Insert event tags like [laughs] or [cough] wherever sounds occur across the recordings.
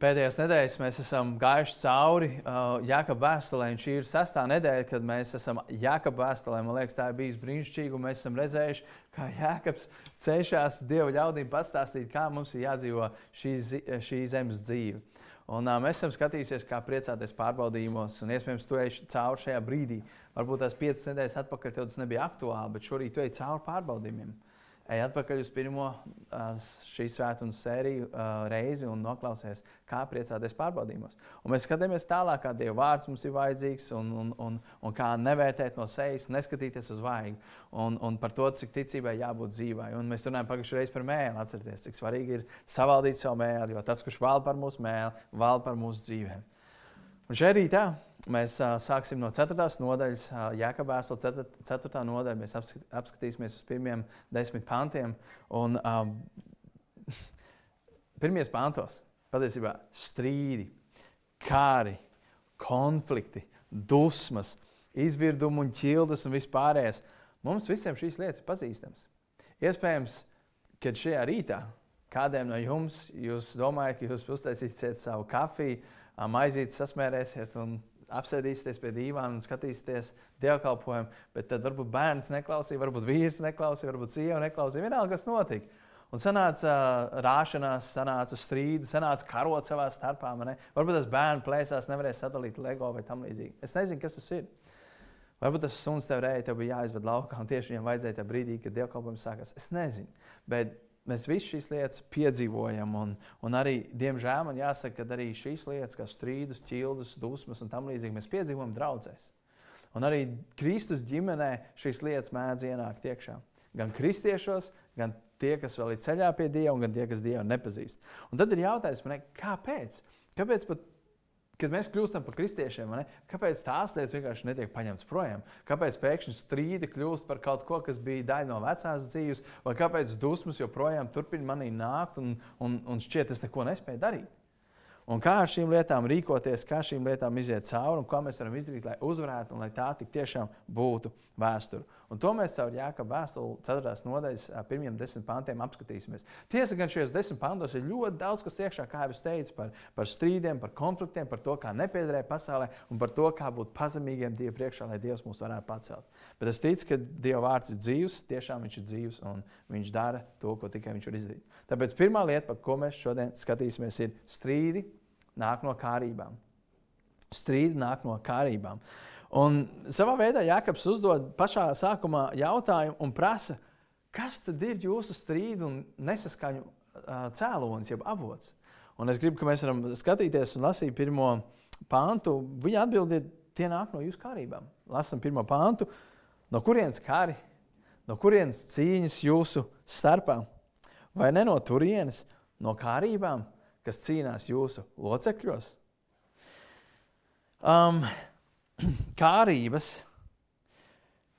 Pēdējās nedēļas mēs esam gājuši cauri uh, Jākapa vēstulē, un šī ir sestā nedēļa, kad mēs esam Jākapa vēstulē. Man liekas, tā ir bijusi brīnišķīga, un mēs esam redzējuši, kā Jākaps cenšas Dieva ļaudīm pastāstīt, kā mums ir jādzīvo šī, šī zemes dzīve. Un, uh, mēs esam skatījušies, kā priecāties pārbaudījumos, un iespējams, tu ej cauri šajā brīdī. Varbūt tās piecas nedēļas atpakaļ tev tas nebija aktuāli, bet šorīt tu ej cauri pārbaudījumiem ej atpakaļ uz pirmo šīs svētdienas sēriju reizi un noklausies, kā priecāties pārbaudījumos. Un mēs skatāmies tālāk, kā Dieva vārds mums ir vajadzīgs, un, un, un, un kā nevērtēt no sejas, neskatīties uz vaigu, un, un par to, cik ticībai jābūt dzīvai. Un mēs runājam pagājušajā reizē par mēli, atcerieties, cik svarīgi ir savaldīt savu mēli, jo tas, kurš valda par mūsu mēli, valda par mūsu dzīvēm. Un šajā rītā mēs uh, sāksim no 4. nodaļas, Jēkabā vēstule 4. 4. nodaļa. Mēs apskatīsimies uz pirmiem desmit pantiem. Un um, [laughs] pirmajos pantos patiesībā strīdi, kāri, konflikti, dusmas, izvirdumi un ķildes un vispārējais. Mums visiem šīs lietas ir pazīstamas. Iespējams, kad šajā rītā kādiem no jums jūs domājat, ka jūs uztaisīsiet savu kafiju, maizītes sasmērēsiet un apsēdīsieties pie dīvāna un skatīsieties dievkalpojumu, bet tad varbūt bērns neklausīja, varbūt vīrs neklausīja, varbūt sieva neklausīja. Vienalga, kas notika. Un sanāca uh, rāšanās, sanāca strīdi, sanāca karot savā starpā. Varbūt tas bērns plēsās, nevarēja sadalīt LEGO vai tam līdzīgi. Es nezinu, kas tas ir. Varbūt tas suns tev tev bija jāizved laukā, un tieši viņam vajadzēja tajā brīdī, kad dievkalpojums sākās. Es nezinu. Bet mēs visi šīs lietas piedzīvojam. Un, un arī, diemžēl, man jāsaka, ka arī šīs lietas, kā strīdus, ķildus, dusmas un tam līdzīgi, mēs piedzīvojam draudzēs. Un arī Kristus ģimenē šīs lietas mēdz ienākt iekšā. Gan kristiešos, gan tie, kas vēl ir ceļā pie Dieva, gan tie, kas Dievu nepazīst. Un tad ir jautājums, man, kāpēc? Kāpēc pat kad mēs kļūstam par kristiešiem, ne, kāpēc tās lietas vienkārši netiek paņemtas projām? Kāpēc pēkšņi strīdi kļūst par kaut ko, kas bija daļa no vecās dzīves, vai kāpēc dusmas joprojām turpina manī nākt un, un, un šķiet, es neko nespēju darīt? Un kā ar šīm lietām rīkoties, kā šīm lietām iziet cauri un ko mēs varam izdarīt, lai uzvarētu un lai tā tik tiešām būtu vēsture. Un to mēs caur Jāekaba vēstuli 4. nodaļas pirmiem desmit pantiem apskatīsimies. Tiesa gan šajos desmit pantos ir ļoti daudz, kas iekšā, kā jau es teicu, par, par strīdiem, par konfliktiem, par to, kā nepiederēt pasaulē un par to, kā būt pazemīgiem Dieva priekšā, lai Dievs mūs varētu pacelt. Bet es ticu, ka Dieva vārds ir dzīvs, tiešām viņš ir dzīvs un viņš dara to, ko tikai viņš var izdarīt. Tāpēc pirmā lieta, par ko mēs šodien skatīsimies, ir strīdi nāk no kārībām. Strīdi nāk no kārībām. Un savā veidā Jānis uzdod pašā sākumā jautājumu un prasa, kas tad ir jūsu strīdu un nesaskaņu cēlonis, jeb avots. Un es gribu, ka mēs varam skatīties un lasīt pirmo pāntu. Viņa atbildīja, tie nāk no jūsu kārībām. Lasām pirmo pāntu, no kurienes kari, no kurienes cīņas jūsu starpā. Vai ne no turienes, no kārībām? kas cīnās jūsu locekļos? Um, [clears throat] kārības,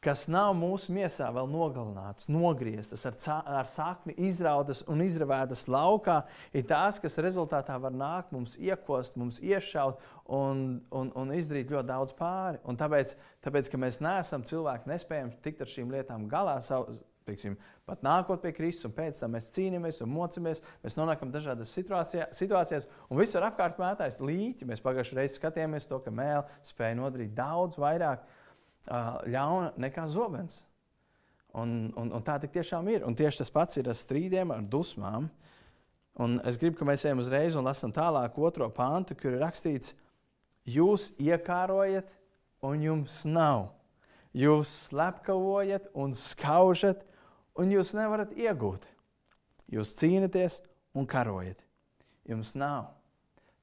kas nav mūsu miesā vēl nogalinātas, nogrieztas, ar, cā, ar sakni izrautas un izravētas laukā, ir tās, kas rezultātā var nākt mums iekost, mums iešaut un, un, un izdarīt ļoti daudz pāri. Un tāpēc, tāpēc, ka mēs neesam cilvēki, nespējam tikt ar šīm lietām galā savu, Pieksim, pat nākot pie Kristus, un pēc tam mēs cīnāmies un mocamies, mēs nonākam dažādās situācijā, situācijās, un viss ir apkārt mētājs līķi. Mēs pagājušajā reizē skatījāmies to, ka mēlē spēja nodarīt daudz vairāk uh, ļauna nekā zobens. Un, un, un tā tiešām ir. Un tieši tas pats ir ar strīdiem, ar dusmām. Un es gribu, ka mēs ejam uzreiz un lasām tālāk otro pāntu, kur ir rakstīts, jūs iekārojat, un jums nav. Jūs slepkavojat un skaužat, un jūs nevarat iegūt. Jūs cīnāties un karojat. Jums nav,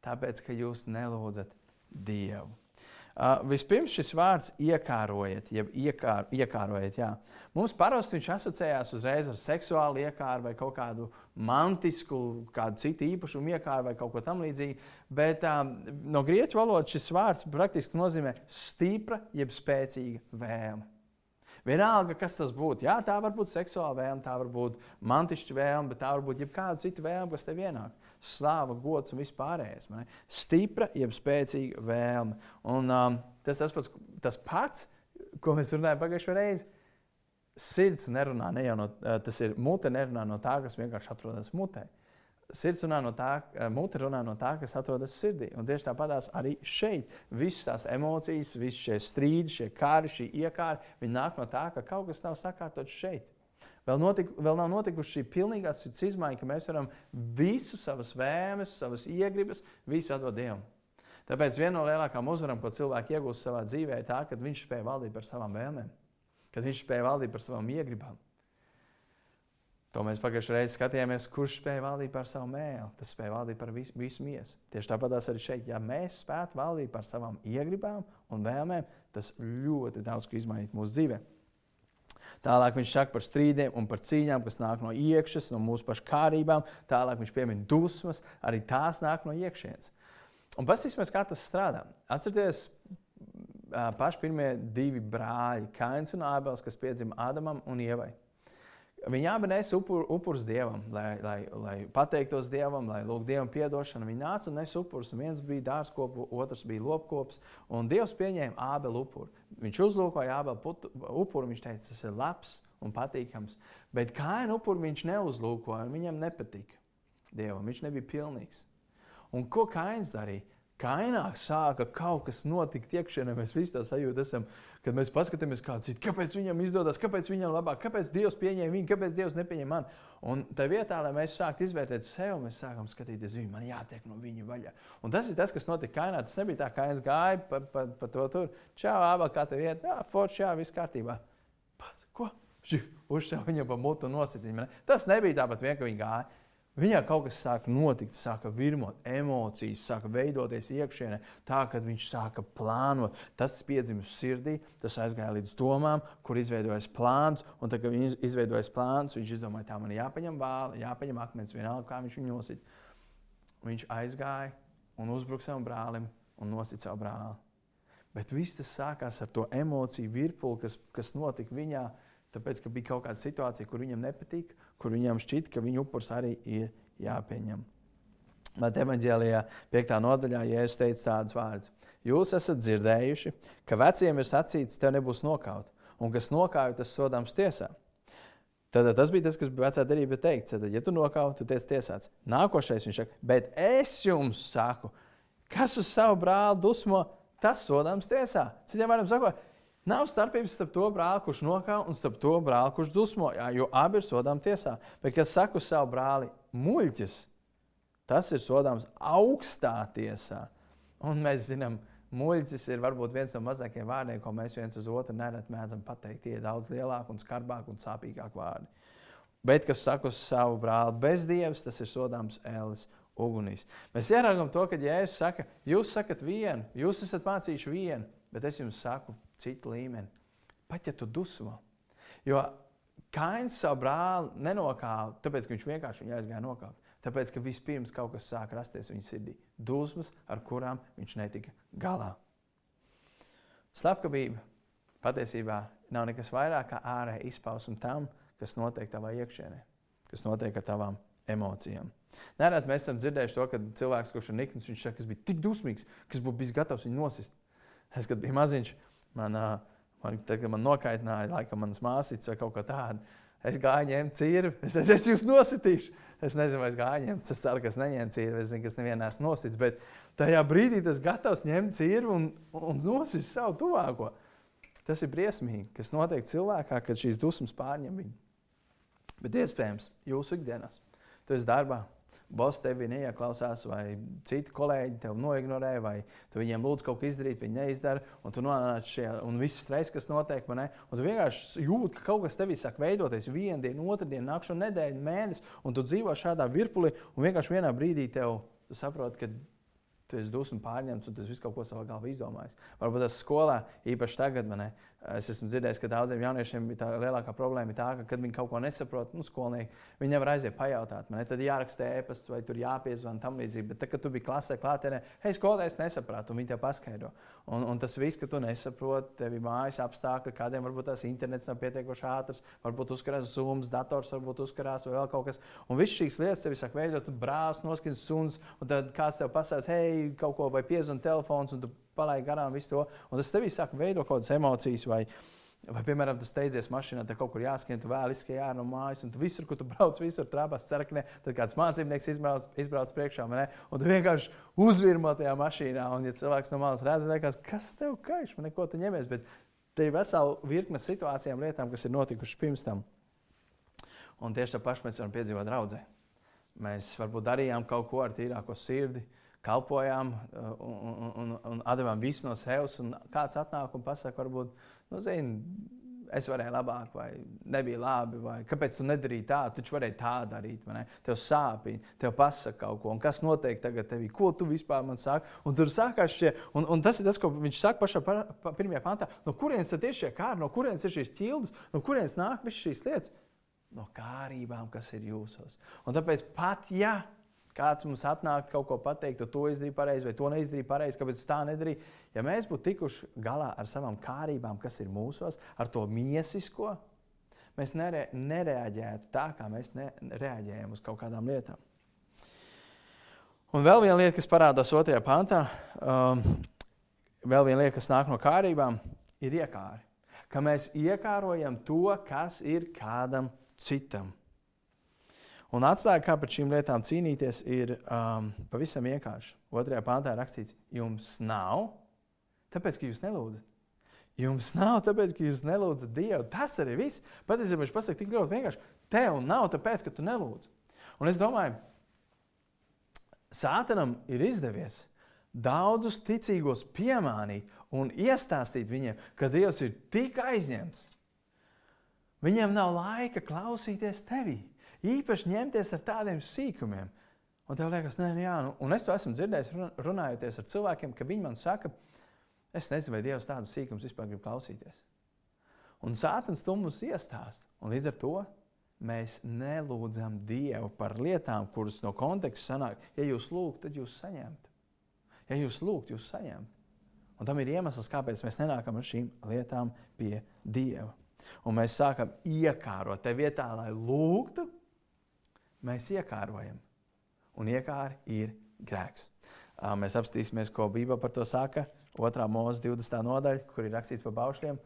tāpēc ka jūs nelūdzat Dievu. Uh, vispirms šis vārds iekārojiet, jeb iekār, iekārojiet. Jā. Mums parasti viņš asociējās uzreiz ar seksuālu iekāru vai kaut kādu mantisku, kādu citu īpašumu iekāru vai kaut ko tamlīdzīgu. Bet um, no grieķu valodas šis vārds praktiski nozīmē stipra jeb spēcīga vēlme. Vienalga, kas tas būtu. Jā, tā var būt seksuāla vēlme, tā var būt mantišķa vēlme, bet tā var būt jebkāda cita vēlme, kas tev ienāk. Slāva, gods un vispārējais. Stipra, jeb spēcīga vēlme. Un, um, tas, tas, pats, tas pats, ko mēs runājam pagājušajā reizē. Sirds nerunā ne jau no, tas ir mute, nerunā no tā, kas vienkārši atrodas mutē. sirds runā no tā, mute runā no tā, kas atrodas sirdī. Un tieši tāpatās arī šeit. Visas tās emocijas, visi šie strīdi, šie kāri, šī iekāra, viņi nāk no tā, ka kaut kas nav sakārtots šeit. Vēl, notik, vēl nav notikusi šī pilnīgā sirds izmaiņa, ka mēs varam visu savas vēlmes, savas iegribas, visu atdot Dievam. Tāpēc viena no lielākajām uzvarām, ko cilvēki iegūst savā dzīvē, ir tā, ka viņš spēja valdīt par savām vēlmēm, kad viņš spēja valdīt par savām iegribām. To mēs pagājušajā reizē skatījāmies, kurš spēja valdīt par savu mēlu. Tas spēja valdīt par visu, visu miesu. Tieši tāpat arī šeit, ja mēs spētu valdīt par savām iegribām un vēlmēm, tas ļoti daudz ko izmainītu mūsu dzīvē. Tālāk viņš saka par strīdiem un par cīņām, kas nāk no iekšas, no mūsu pašu kārībām. Tālāk viņš piemin dusmas, arī tās nāk no iekšienes. Un paskatīsimies, kā tas strādā. Atcerieties, paši pirmie divi brāļi, Kains un Ābels, kas piedzima Ādamam un Ievai. Viņi abi nesa upur, upurus dievam, lai, lai, lai pateiktos dievam, lai lūgtu dievam atdošanu. Viņi nāca un nesa upurus. Viens bija dārzkops, otrs bija lopkops. Un Dievs pieņēma ābelu upuru. Viņš uzlūkoja ābelu upuru. Viņš teica, tas ir labs un patīkams. Bet kāinu upuru viņš neuzlūkoja. Viņam nepatika dievam. Viņš nebija pilnīgs. Un ko Kains darīja? Kainā sāka kaut kas notikt iekšienē. Mēs visi to sajūtam, esam, kad mēs paskatāmies, ir. Kāpēc viņam izdodas, kāpēc viņam labāk, kāpēc Dievs pieņēma viņu, kāpēc Dievs nepieņēma mani. Un tā vietā, lai mēs sāktu izvērtēt sevi, mēs sākam skatīties, viņu man jātiek no viņa vaļā. Un tas ir tas, kas notika Kainā. Tas nebija tā, kā Kains gāja pa, pa, pa to tur. Čau, abā kā tev iet, ah, forši, jā, viss kārtībā. Pats, ko? Uzšāva viņam pa mutu un nositiņu. Tas nebija tāpat vien, ka viņi gāja. Viņā kaut kas sāka notikt, sāka virmot, emocijas, sāka veidoties iekšienē, tā ka viņš sāka plānot. Tas piedzimis sirdī, tas aizgāja līdz domām, kur izveidojas plāns. Un tad, kad viņš izveidojas plāns, viņš izdomāja, tā man jāpaņem vāli, jāpaņem akmens, vienalga, kā viņš viņu nosit. Viņš aizgāja un uzbruka savam brālim un nosit savu brāli. Bet viss tas sākās ar to emociju virpuli, kas, kas notika viņā. Tāpēc, ka bija kaut kāda situācija, kur viņam nepatīk, kur viņam šķiet, ka viņa upurs arī ir jāpieņem. Bet evanģēlijā, 5. nodaļā, Jēzus teica tādus vārdus: Jūs esat dzirdējuši, ka veciem ir sacīts, tev nebūs nokaut, un kas nokauj, tas sodāms tiesā. Tad tas bija tas, kas bija vecā derība teikts. Tad, ja tu nokauj, tu tiec tiesāts. Nākošais viņš saka, bet es jums saku, kas uz savu brāli dusmo, tas sodāms tiesā. Citiem vārdiem sakot, Nav starpības starp to brāli, kurš nokāpa, un starp to brāli, kurš dusmo, jā, jo abi ir sodām tiesā. Bet, kas saka uz savu brāli, muļķis, tas ir sodāms augstā tiesā. Un mēs zinām, muļķis ir varbūt viens no mazākajiem vārdiem, ko mēs viens uz otru nereti mēdzam pateikt. Tie ir daudz lielāki un skarbāki un sāpīgāki vārdi. Bet, kas saka uz savu brāli, bezdievs, tas ir sodāms ēlis ugunīs. Mēs ieraugām to, ka Jēzus saka, jūs sakat vienu, jūs esat mācījuši vienu, bet es jums saku citu līmeni. Pat ja tu dusmo. Jo Kains savu brāli nenokāva, tāpēc ka viņš vienkārši viņu aizgāja nokāpt. Tāpēc, ka vispirms kaut kas sāk rasties viņa sirdī. Dusmas, ar kurām viņš netika galā. Slepkavība patiesībā nav nekas vairāk kā ārēja izpausme tam, kas notiek tavā iekšienē, kas notiek ar tavām emocijām. Nereti mēs esam dzirdējuši to, ka cilvēks, kurš ir nikns, viņš saka, kas bija tik dusmīgs, kas būtu bijis gatavs viņu nosist. Es, kad biju maziņš, Man, man, tad, kad man nokaitināja, laikam, manas māsītes vai kaut ko tādu, es gāju ņemt cīru. Es teicu, es jūs nositīšu. Es nezinu, vai es gāju ņemt, es ceru, ka es neņēmu cīru, es zinu, ka es nevienu esmu nosits. Bet tajā brīdī tas gatavs ņemt cīru un, un nosist savu tuvāko. Tas ir briesmīgi, kas notiek cilvēkā, kad šīs dusmas pārņem viņu. Bet iespējams, jūsu ikdienās, tu esi darbā, boss tevi neieklausās, vai citi kolēģi tevi noignorē, vai tu viņiem lūdz kaut ko izdarīt, viņi neizdara, un tu nonāc šajā, un viss stress, kas notiek, man un tu vienkārši jūti, ka kaut kas tevī sāk veidoties vienu dienu, otru dienu, nākšanu nedēļu, mēnesi, un tu dzīvo šādā virpulī, un vienkārši vienā brīdī tev, saproti, ka tu esi dusmu pārņemts un tu visu kaut ko savā galvā izdomājis. Varbūt tas skolā, īpaši tagad, man, es esmu dzirdējis, ka daudziem jauniešiem tā lielākā problēma ir tā, ka, kad viņi kaut ko nesaprot, nu, skolnieki, viņi nevar aiziet pajautāt. Man, tad jāraksta ēpasts vai tur jāpiezvana tam līdzīgi. Bet, tad, kad tu biji klasē, klātienē, hei, skolotājs nesaprāt, un viņi tev paskaidro. Un, un tas viss, ka tu nesaproti, tev ir mājas apstākļi, kādiem varbūt tās internets nav pietiekoši ātrs, varbūt uzkarās zūms, dators, varbūt uzkarās vai vēl kaut kas. Un viss šīs lietas tev sāk veidot, tu brālis, noskins suns, un tad kāds tev pasaka, hei, kaut ko vai piezvanīt telefons, un tu palaidi garām visu to. Un tas tevī sāk veidot kaut kādas emocijas vai, Vai, piemēram, tu steidzies mašīnā, te kaut kur jāskrien, tu vēl izskrien ārā no mājas, un tu visur, kur tu brauc, [laughs] visur trāpās ceraknē. Tad kāds mācībnieks izbrauc, izbrauc priekšā, ne? un tu vienkārši uzvirmo tajā mašīnā. Un, ja cilvēks no malas redz, liekas, kas tev kaiš, man neko tu ņemies. Bet te ir vesela virkne situācijām, lietām, kas ir notikušas pirms tam. Un tieši tā paša mēs varam piedzīvot draudzē. Mēs varbūt darījām kaut ko ar tīrāko sirdi, kalpojām uh, un, un, un, un devām visu no sevis. Kāds atnāk un pasakā, varbūt nu, zini, es varēju labāk, vai nebija labi, vai kāpēc tu nedarīji tā, tu taču varēji tā darīt. Tev sāpīgi, tev pasaka kaut ko, un kas notiek tagad tevī, ko tu vispār man saki. Un tur sākās šie, un, un tas ir tas, ko viņš saka pašā pa, pa, pirmajā pantā. No kurienes tad ir šie kāri, no kurienes ir šīs ķildes, no kurienes nāk visas šīs lietas? No kārībām, kas ir jūsos. Un tāpēc pat, ja kāds mums atnāk kaut ko pateikt, to izdarīji pareizi vai to neizdarīji pareizi, kāpēc tā nedarīji. Ja mēs būtu tikuši galā ar savām kārībām, kas ir mūsos, ar to miesisko, mēs nere, nereaģētu tā, kā mēs reaģējam uz kaut kādām lietām. Un vēl viena lieta, kas parādās otrajā pantā, um, vēl viena lieta, kas nāk no kārībām, ir iekāri. Ka mēs iekārojam to, kas ir kādam citam. Un atstāja, kā par šīm lietām cīnīties, ir um, pavisam vienkārši. Otrajā pāntā rakstīts, jums nav, tāpēc, ka jūs nelūdzat. Jums nav, tāpēc, ka jūs nelūdzat Dievu. Tas arī viss. Patiesībā viņš pasakā tik ļoti vienkārši. Tev nav, tāpēc, ka tu nelūdz. Un es domāju, Sātanam ir izdevies daudzus ticīgos piemānīt un iestāstīt viņiem, ka Dievs ir tik aizņemts. Viņiem nav laika klausīties tevī īpaši ņemties ar tādiem sīkumiem. Un tev liekas, nē, nu jā, nu, un es to esmu dzirdējis, runājoties ar cilvēkiem, ka viņi man saka, es nezinu, vai Dievs tādus sīkumus vispār grib klausīties. Un Sātans to mums iestāst. Un līdz ar to mēs nelūdzam Dievu par lietām, kuras no konteksta sanāk. Ja jūs lūgtu, tad jūs saņemtu. Ja jūs lūgtu, jūs saņemtu. Un tam ir iemesls, kāpēc mēs nenākam ar šīm lietām pie Dieva. Un mēs sākam iekārot te vietā, lai lūgtu, mēs iekārojam. Un iekāri ir grēks. Mēs apstīsimies, ko Bībele par to saka. 2. mūzika 20. nodaļa, kur ir rakstīts par baušļiem.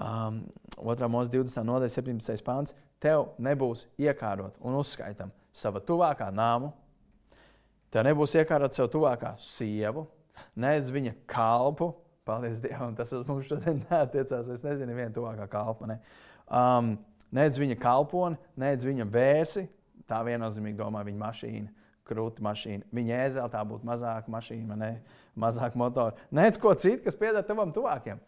Um, 2. mūzika 20. nodaļa, 17. pāns. Tev nebūs iekārot un uzskaitam savu tuvākā nāmu. Tev nebūs iekārot sev tuvākā sievu, nedz viņa kalpu. Paldies Dievam, tas uz mums šodien [laughs] neatiecās. Es nezinu, viena tuvākā kalpa. Ne. Um, nedz viņa kalponi, nedz viņa vērsi, Tā viennozīmīgi domā viņa mašīna. Krūti mašīna. Viņa ēzela tā būtu mazāka mašīna, ne mazāk motora. Nē, ko citu, kas pieder tavam tuvākiem.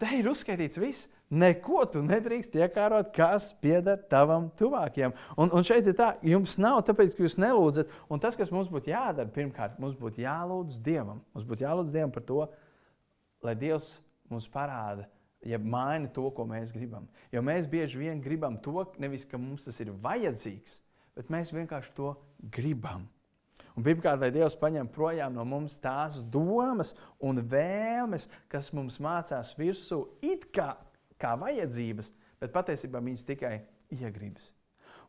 Te ir uzskaitīts viss. Neko tu nedrīkst iekārot, kas pieder tavam tuvākajam. Un, un šeit ir tā, jums nav, tāpēc, ka jūs nelūdzat. Un tas, kas mums būtu jādara, pirmkārt, mums būtu jālūdz Dievam. Mums būtu jālūdz Dievam par to, lai Dievs mums parāda, ja maina to, ko mēs gribam. Jo mēs bieži vien gribam to, nevis ka mums tas ir vajadzīgs, bet mēs vienkārši to gribam. Un pirmkārt, lai Dievs paņem projām no mums tās domas un vēlmes, kas mums mācās virsū, it kā, kā vajadzības, bet patiesībā viņas tikai iegribas.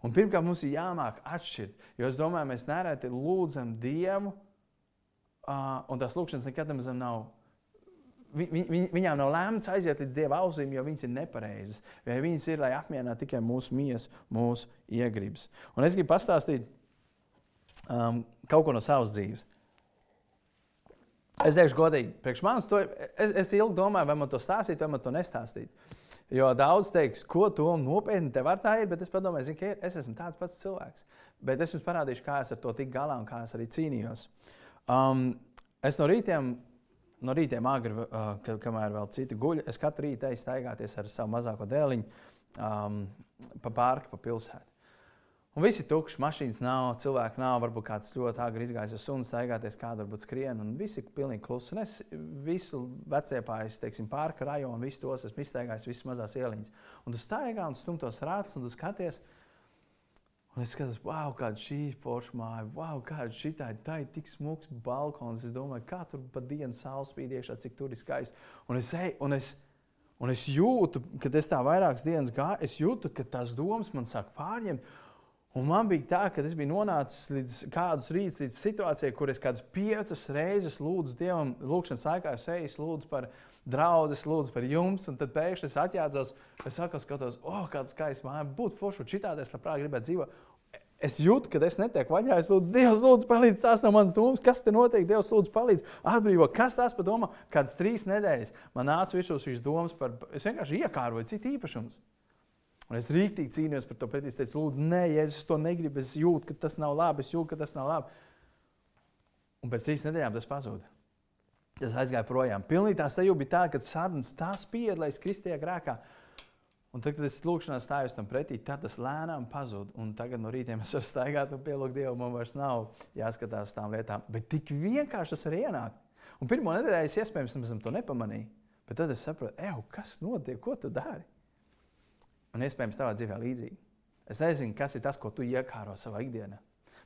Un pirmkārt, mums ir jāmāk atšķirt, jo es domāju, mēs nereti lūdzam Dievu, uh, un tās lūkšanas nekad nav vi, vi, viņām nav lēmts aiziet līdz dieva ausīm, jo viņas ir nepareizas. Vai viņas ir, lai apmierinātu tikai mūsu miesu, mūsu iegribas. Un es gribu pastāstīt um, kaut ko no savas dzīves. Es teikšu, godīgi, priekš manis to es, es ilgi domāju, vai man to stāstīt, vai man to nestāstīt. Jo daudz teiks, ko tu nopietni te var tā ir, bet es padomāju, zin, ka es esmu tāds pats cilvēks. Bet es jums parādīšu, kā es ar to tiku galā un kā es arī cīnījos. Um, es no rītiem no rītiem agri, uh, kad, kamēr vēl citi guļ, es katru rītu eju staigāties ar savu mazāko dēliņu um, pa parku, pa pilsētu. Un viss ir tukšs, mašīnas nav, cilvēku nav. Varbūt kāds ļoti agri izgājis ar sunu, staigāties, kāda varbūt skrien, un viss ir pilnīgi kluss. Un es visu veciepājas, teiksim, pārka rajonu, visu tos esmu izstaigājis, visas mazās ieliņas. Un tu staigā un stumtos rāts, un tu skaties, Un es skatos, wow, kāda šī forša māja, wow, kāda šī tā ir. Tā ir tik smags balkons. Es domāju, kā tur pa dienu saule spīd iekšā, cik tur ir skaisti. Un es, eju, un es, un es jūtu, kad es tā vairākas dienas gāju, es jūtu, ka tās domas man sāk pārņemt. Un man bija tā, ka es biju nonācis līdz kādus rītus, līdz situācijai, kur es kādas piecas reizes lūdzu Dievam, lūgšanas laikā, es eju, lūdzu par draugu, lūdzu par jums, un tad pēkšņi es atjēdzos, es atkal skatos, oh, kāda skaista māja, būtu forša, šitādi es labprāt gribētu dzīvot. Es jūtu, ka es netieku vaļā. Es lūdzu, Dievs, lūdzu, palīdzi. Tās nav manas domas. Kas te notiek? Dievs, lūdzu, palīdzi. Atbrīvo. Kas tās par domu? Kādas trīs nedēļas man nāca virsū šīs domas par. Es vienkārši iekāroju citu īpašumu. Un es rīktīgi cīnījos par to pretī. Es teicu, lūdzu, nē, ja es to negribu, es jūtu, ka tas nav labi. Es jūtu, ka tas nav labi. Un pēc trīs nedēļām tas pazuda. Tas aizgāja projām. Pilnīgi tā sajūta bija tā, ka sarunas tā spieda, lai es kristīgā grēkā. Un tad, kad es lūkšanā stājos tam pretī, tad tas lēnām pazuda. Un tagad no rīta es varu staigāt un pielūgt Dievu. Man vairs nav jāskatās tām lietām. Bet tik vienkārši tas var ienākt. Un pirmo nedēļu es iespējams to nepamanīju. Bet tad es saprotu, kas notiek, ko tu dari. Un iespējams, tavā dzīvē līdzīgi. Es nezinu, kas ir tas, ko tu iekāro savā ikdienā.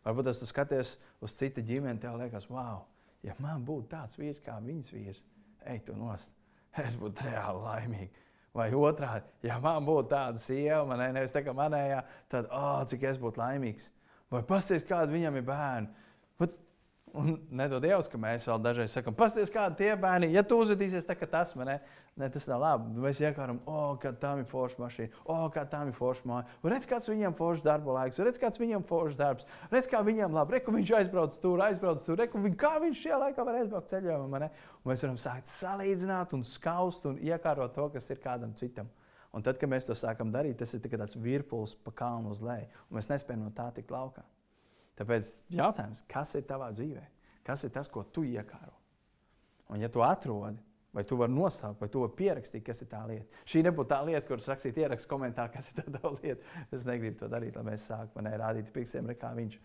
Varbūt tas tu skaties uz citu ģimeni, tev liekas, wow, ja man būtu tāds vīrs kā viņas vīrs, ej, tu nost. Es būtu reāli laimīgs. Vai otrādi, ja man būtu tāda sieva, man ne, nevis tā kā manējā, tad, oh, cik es būtu laimīgs. Vai pasties, kāda viņam ir bērni. Un nedod Dievs, ka mēs vēl dažreiz sakām, pasties, kādi tie bērni, ja tu uzvedīsies tā, ka tas man ne, ne, tas nav labi. Mēs iekāram, o, oh, kā tā ir forša mašīna, o, oh, kā tā ir forša māja. Redz, kāds viņam foršs darba laiks, redz, kāds viņam foršs darbs, redz, kā viņam labi, reku viņš aizbrauc tur, aizbrauc tur, reku viņ, kā viņš šajā laikā var aizbraukt ceļojumā. Mēs varam sākt salīdzināt un skaust un iekārot to, kas ir kādam citam. Un tad, kad mēs to sākam darīt, tas ir tikai tāds virpulis pa kalnu uz leju, un mēs nespējam no tā tikt laukā. Tāpēc jautājums, kas ir tavā dzīvē? Kas ir tas, ko tu iekāro? Un, ja tu atrodi, vai tu vari nosaukt, vai tu vari pierakstīt, kas ir tā lieta. Šī nebūtu tā lieta, kuras rakstīt, ierakstīt komentāru, [laughs] kas ir tā lieta. Es negribu to darīt, lai mēs sāktu man rādīt pirkstiem, kā viņš.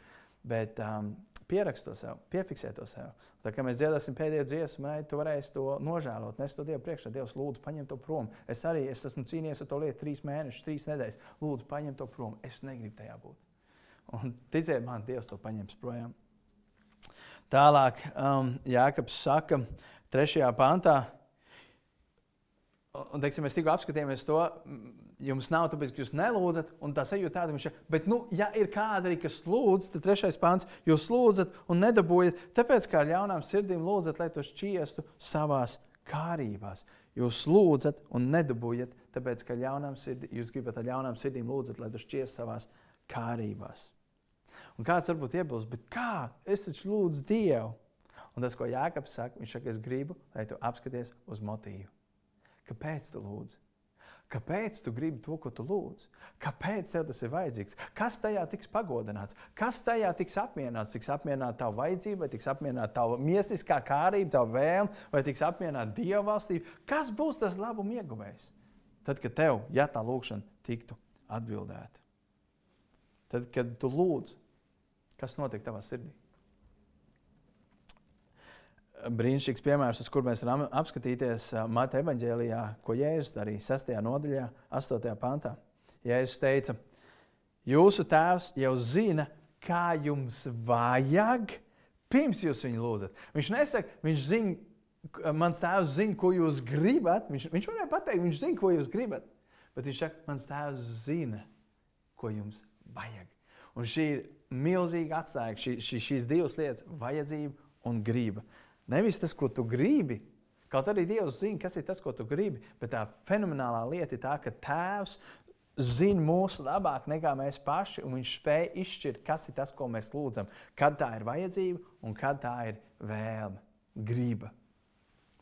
Bet um, pierakst to sev, piefiksē to sev. Tā kā mēs dziedāsim pēdējo dziesmu, ne, tu varēsi to nožēlot, nes to Dievu priekšā. Dievs, lūdzu, paņem to prom. Es arī es esmu cīnījies ar to lietu trīs mēnešus, trīs nedēļas. Lūdzu, paņem to prom. Es negribu tajā būt. Un ticiet man, Dievs to paņems projām. Tālāk, um, Jānis saka, 3. pantā, un teiksim, mēs tikko apskatījāmies to, jums nav tāpēc, ka jūs nelūdzat, un tā sajūta tāda, viņš ir. Bet, nu, ja ir kāda arī, kas lūdz, tad trešais pāns, jūs lūdzat un nedabūjat, tāpēc kā ar ļaunām sirdīm lūdzat, lai to šķiestu savās kārībās. Jūs lūdzat un nedabūjat, tāpēc ka ļaunām sirdīm, jūs gribat ar ļaunām sirdīm lūdzat, lai to šķiestu savās kārībās. Un kāds varbūt iebilst, bet kā? Es taču lūdzu Dievu. Un tas, ko Jēkabs saka, viņš saka, es gribu, lai tu apskaties uz motīvu. Kāpēc tu lūdzi? Kāpēc tu gribi to, ko tu lūdz? Kāpēc tev tas ir vajadzīgs? Kas tajā tiks pagodināts? Kas tajā tiks apmierināts? Tiks apmierināta tava vajadzība, vai tiks apmierināta tava miesiskā kārība, tava vēlme, vai tiks apmierināta dieva valstība? Kas būs tas labuma ieguvējs? Tad, kad tev, ja tā lūkšana tiktu atbildēta, tad, kad tu lūdz, Kas notiek tavā sirdī? Brīnišķīgs piemērs, uz kur mēs varam apskatīties Mata evanģēlijā, ko Jēzus darīja 6. nodaļā, 8. pantā. Jēzus teica, jūsu tēvs jau zina, kā jums vajag, pirms jūs viņu lūdzat. Viņš nesaka, viņš zina, mans tēvs zina, ko jūs gribat. Viņš, viņš varēja pateikt, viņš zina, ko jūs gribat. Bet viņš saka, mans tēvs zina, ko jums vajag. Un šī ir milzīga atslēga, šī, šī, šīs divas lietas - vajadzība un grība. Nevis tas, ko tu gribi, kaut arī Dievs zina, kas ir tas, ko tu gribi, bet tā fenomenālā lieta ir tā, ka Tēvs zina mūsu labāk nekā mēs paši, un Viņš spēj izšķirt, kas ir tas, ko mēs lūdzam, kad tā ir vajadzība un kad tā ir vēlme, griba.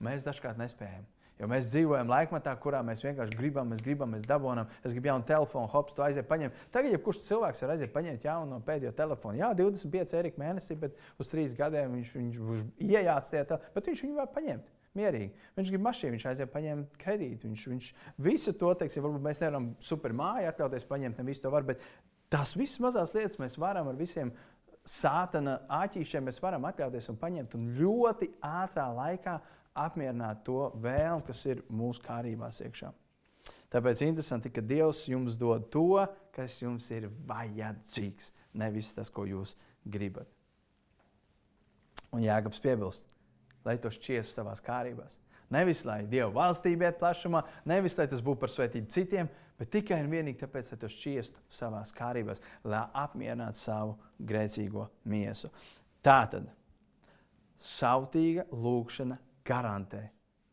Mēs dažkārt nespējam. Jo mēs dzīvojam laikmatā, kurā mēs vienkārši gribam, mēs gribam, mēs dabūjam, es gribu jaunu telefonu, hops, tu aiziet paņemt. Tagad, ja kurš cilvēks var aiziet paņemt jaunu no pēdējo telefonu, jā, 25 eiro mēnesī, bet uz 3 gadiem viņš, viņš, viņš iejāc tajā, bet viņš viņu var paņemt. Mierīgi. Viņš grib mašīnu, viņš aiziet paņemt kredītu. Viņš, viņš visu to, teiksim, varbūt mēs nevaram super māju atļauties paņemt, ne visu to var, bet tās visas mazās lietas mēs varam ar visiem sātana āķīšiem, mēs varam atļauties un paņemt un ļoti ātrā laikā apmierināt to vēlmu, kas ir mūsu kārībās iekšā. Tāpēc interesanti, ka Dievs jums dod to, kas jums ir vajadzīgs, nevis tas, ko jūs gribat. Un Jēkabs piebilst, lai to šķies savā kārībās. Nevis lai Dieva valstība iet plašumā, nevis lai tas būtu par svētību citiem, bet tikai un vienīgi tāpēc, lai to šķiestu savā kārībās, lai apmierinātu savu grēcīgo miesu. Tā tad sautīga lūkšana garantē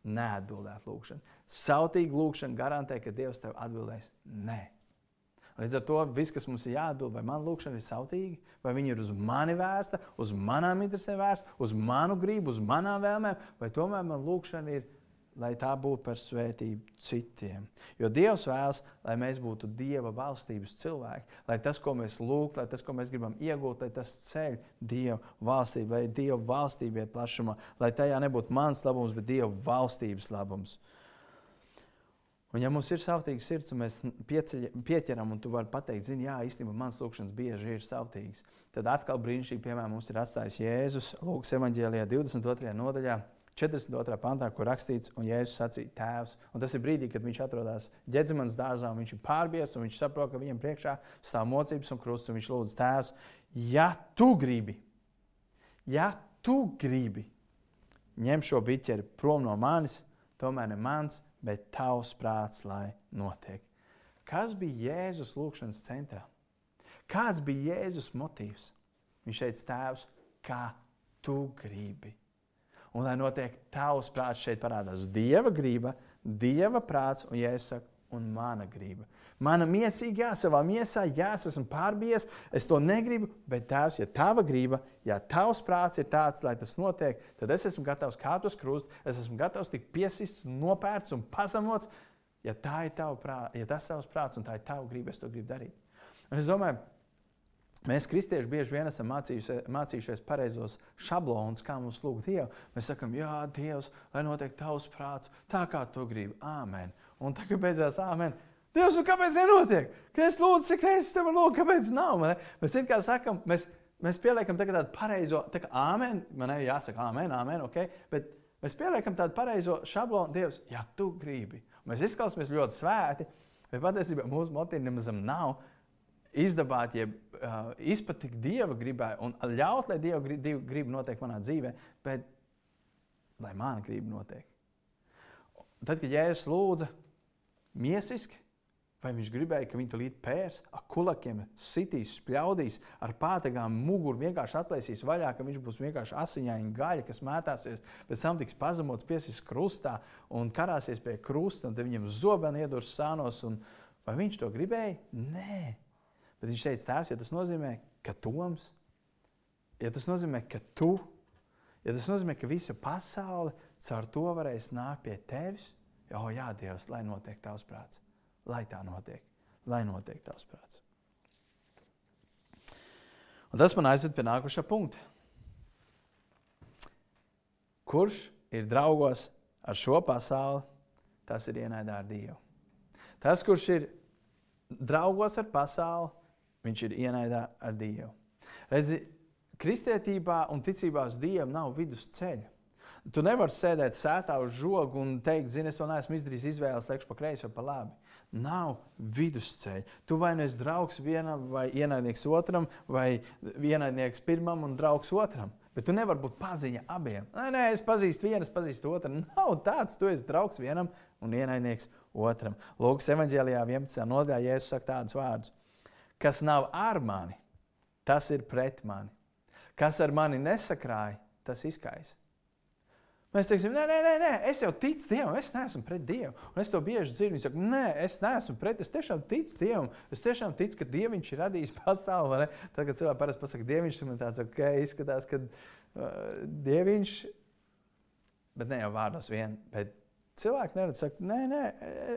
neatbildēt lūkšanu. Sautīga lūkšana garantē, ka Dievs tev atbildēs nē. Līdz ar to viss, kas mums ir jāatbild, vai man lūkšana ir sautīga, vai viņa ir uz mani vērsta, uz manām interesēm vērsta, uz manu gribu, uz manām vēlmēm, vai tomēr man lūkšana ir, lai tā būtu par svētību citiem. Jo Dievs vēlas, lai mēs būtu Dieva valstības cilvēki, lai tas, ko mēs lūgtu, lai tas, ko mēs gribam iegūt, lai tas ceļ Dieva valstību, lai Dieva valstība iet plašumā, lai tajā nebūtu mans labums, bet Dieva valstības labums. Un, ja mums ir savtīgs sirds, un mēs pieceļ, pieķeram, un tu vari pateikt, zini, jā, īstenībā mans lūkšanas bieži ir savtīgs, tad atkal brīnišķīgi, piemēram, mums ir atstājis Jēzus Lūkas evanģēlijā 22. nodaļā. 42. pantā, kur rakstīts, un Jēzus sacīja, Tēvs. Un tas ir brīdī, kad viņš atrodas ģēdzemanas dārzā, un viņš ir pārbies, un viņš saprot, ka viņam priekšā stāv mocības un krusts, un viņš lūdz Tēvs, ja tu gribi, ja tu gribi, ņem šo biķeri prom no manis, tomēr ne mans, bet tavs prāts, lai notiek. Kas bija Jēzus lūgšanas centrā? Kāds bija Jēzus motīvs? Viņš teica, Tēvs, kā tu gribi. Un lai notiek tavs prāts, šeit parādās Dieva griba, Dieva prāts, un Jēzus saka, un mana griba. Mana miesīgā, savā miesā, jā, es esmu pārbies, es to negribu, bet Tēvs, ja tava griba, ja tavs prāts ir tāds, lai tas notiek, tad es esmu gatavs kāpt uz krustu, es esmu gatavs tikt piesists, nopērts un pazemots. Ja, ir prāt, ja tas ir tavs prāts un tā ir tava griba, es to gribu darīt. Un es domāju, Mēs, kristieši, bieži vien esam mācījušies pareizos šablonus, kā mums lūgt Dievu. Mēs sakām, Jā, Dievs, lai notiek tavs prāts, tā kā tu gribi. Āmen. Un tagad beidzās āmen. Dievs, nu kāpēc nenotiek? Kad es lūdzu, cik reizes tev lūdzu, kāpēc nav? Man, mēs it kā sakam, mēs, mēs pieliekam tādu pareizo, tā kā āmen, man ir jāsaka āmen, āmen, ok, bet mēs pieliekam tādu pareizo šablonu, Dievs, ja tu gribi. Mēs izklausāmies ļoti svēti, bet patiesībā mūsu motīva nemaz nav izdabāt, jeb uh, izpatikt Dieva gribai un ļaut, lai Dieva griba notiek manā dzīvē, bet lai mana griba notiek. Tad, kad Jēzus lūdza miesiski, vai viņš gribēja, ka viņi to līdzi pērs, ar kulakiem sitīs, spļaudīs, ar pātagām muguru vienkārši atlaisīs vaļā, ka viņš būs vienkārši asiņaini gaļa, kas mētāsies, pēc tam tiks pazemots, piesis krustā un karāsies pie krusta, un viņam zobeni iedurs sānos. Un, vai viņš to gribēja? Nē. Bet viņš teica, tēvs, ja tas nozīmē, ka Toms, ja tas nozīmē, ka tu, ja tas nozīmē, ka visa pasaule caur to varēs nākt pie tevis, oh, jā, Dievs, lai notiek tavs prāts, lai tā notiek, lai notiek tavs prāts. Un tas man aizved pie nākošā punkta. Kurš ir draugos ar šo pasauli, tas ir ienaidā ar Dievu. Tas, kurš ir draugos ar pasauli, viņš ir ienaidā ar Dievu. Redzi, kristietībā un ticībā uz Dievu nav vidusceļa. Tu nevari sēdēt sētā uz žoga un teikt, zini, es vēl neesmu izdarījis izvēles, teikšu pa kreisi vai pa labi. Nav vidusceļa. Tu vai nu esi draugs vienam, vai ienaidnieks otram, vai ienaidnieks pirmam un draugs otram. Bet tu nevari būt paziņa abiem. Nē, nē, es pazīstu vienu, es pazīstu otru. Nav tāds, tu esi draugs vienam un ienaidnieks otram. Lūkas evanģēlijā 11. nodaļā Jēzus saka tādus vārdus: Kas nav ar mani, tas ir pret mani. Kas ar mani nesakrāja, tas izkaisa. Mēs teiksim, nē, nē, nē, nē, es jau ticu Dievam, es neesmu pret Dievu. Un es to bieži dzirdu. Viņi saka, nē, es neesmu pret, es tiešām ticu Dievam. Es tiešām ticu, ka Dievs ir radījis [laughs] pasauli. Tad, kad cilvēks parasti pasakā, Dievs, man tāds ok, izskatās, ka uh, Dievs, bet ne jau vārdos vien. Bet cilvēki neredz, saka, nē, nē,